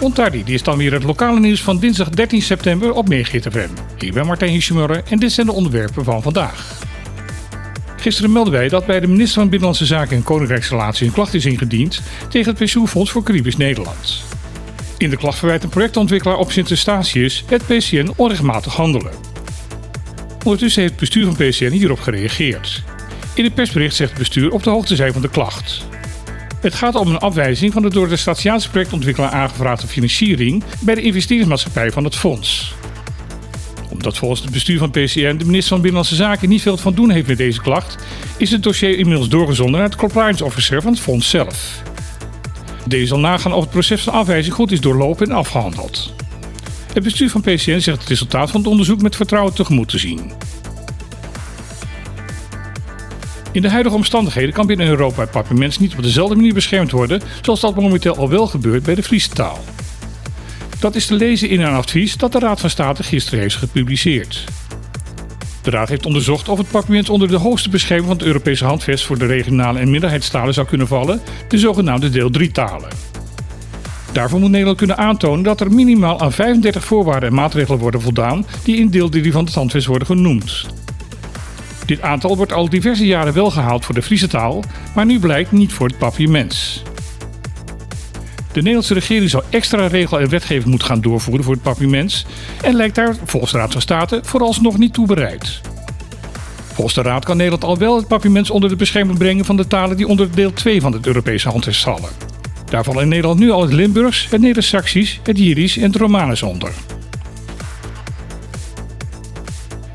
Ontardi, die is dan weer het lokale nieuws van dinsdag 13 september op FM. Ik ben Martijn Hiesjemuller en dit zijn de onderwerpen van vandaag. Gisteren meldden wij dat bij de minister van Binnenlandse Zaken en Koninkrijksrelaties een klacht is ingediend tegen het pensioenfonds voor Caribisch Nederland. In de klacht verwijt een projectontwikkelaar op Sint-Eustatius het PCN onrechtmatig handelen. Ondertussen heeft het bestuur van PCN hierop gereageerd. In het persbericht zegt het bestuur op de hoogte zijn van de klacht. Het gaat om een afwijzing van de door de Statiaanse projectontwikkelaar aangevraagde financiering bij de investeringsmaatschappij van het fonds. Omdat volgens het bestuur van PCN de minister van Binnenlandse Zaken niet veel van doen heeft met deze klacht, is het dossier inmiddels doorgezonden naar de compliance officer van het fonds zelf. Deze zal nagaan of het proces van afwijzing goed is doorlopen en afgehandeld. Het bestuur van PCN zegt het resultaat van het onderzoek met vertrouwen tegemoet te zien. In de huidige omstandigheden kan binnen Europa het papiermens niet op dezelfde manier beschermd worden zoals dat momenteel al wel gebeurt bij de Friese taal. Dat is te lezen in een advies dat de Raad van State gisteren heeft gepubliceerd. De Raad heeft onderzocht of het papiermens onder de hoogste bescherming van het Europese handvest voor de regionale en minderheidstalen zou kunnen vallen, de zogenaamde deel 3 talen. Daarvoor moet Nederland kunnen aantonen dat er minimaal aan 35 voorwaarden en maatregelen worden voldaan die in deel 3 van het handvest worden genoemd. Dit aantal wordt al diverse jaren wel gehaald voor de Friese taal, maar nu blijkt niet voor het papiermens. De Nederlandse regering zou extra regel en wetgeving moeten gaan doorvoeren voor het papiermens en lijkt daar volgens de Raad van State vooralsnog niet toe bereid. Volgens de Raad kan Nederland al wel het papiermens onder de bescherming brengen van de talen die onder deel 2 van het Europese handvest vallen. Daar vallen in Nederland nu al het Limburgs, het Neder-Saxisch, het Jirisch en het Romanus onder.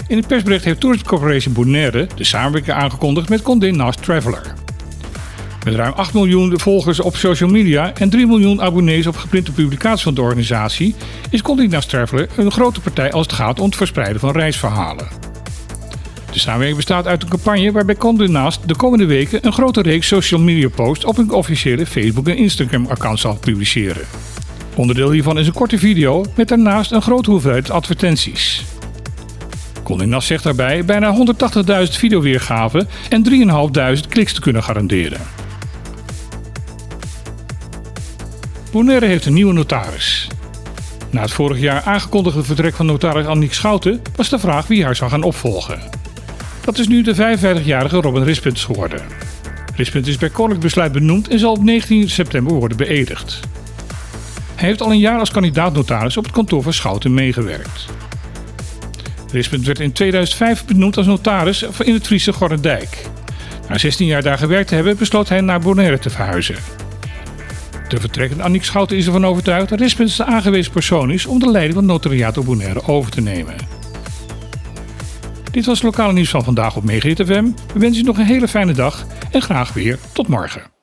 In het persbericht heeft Tourist Corporation Bonaire de samenwerking aangekondigd met Condé Nast Traveler. Met ruim 8 miljoen volgers op social media en 3 miljoen abonnees op geprinte publicaties van de organisatie is Condé Nast Traveler een grote partij als het gaat om het verspreiden van reisverhalen. De samenwerking bestaat uit een campagne waarbij Condé de komende weken een grote reeks social media posts op hun officiële Facebook en Instagram account zal publiceren. Onderdeel hiervan is een korte video met daarnaast een grote hoeveelheid advertenties. Nast zegt daarbij bijna 180.000 videoweergaven en 3.500 kliks te kunnen garanderen. Bonaire heeft een nieuwe notaris. Na het vorig jaar aangekondigde vertrek van notaris Annick Schouten was de vraag wie haar zou gaan opvolgen. Dat is nu de 55-jarige Robin Rispens geworden. Rispens is bij koninklijk besluit benoemd en zal op 19 september worden beëdigd. Hij heeft al een jaar als kandidaat-notaris op het kantoor van Schouten meegewerkt. Rispens werd in 2005 benoemd als notaris in het Friese Gorredijk. Na 16 jaar daar gewerkt te hebben, besloot hij naar Bonaire te verhuizen. De vertrekkende Annick Schouten is ervan overtuigd dat Rispens de aangewezen persoon is om de leiding van op Bonaire over te nemen. Dit was het lokale nieuws van vandaag op Megahit FM. We wensen u nog een hele fijne dag en graag weer tot morgen.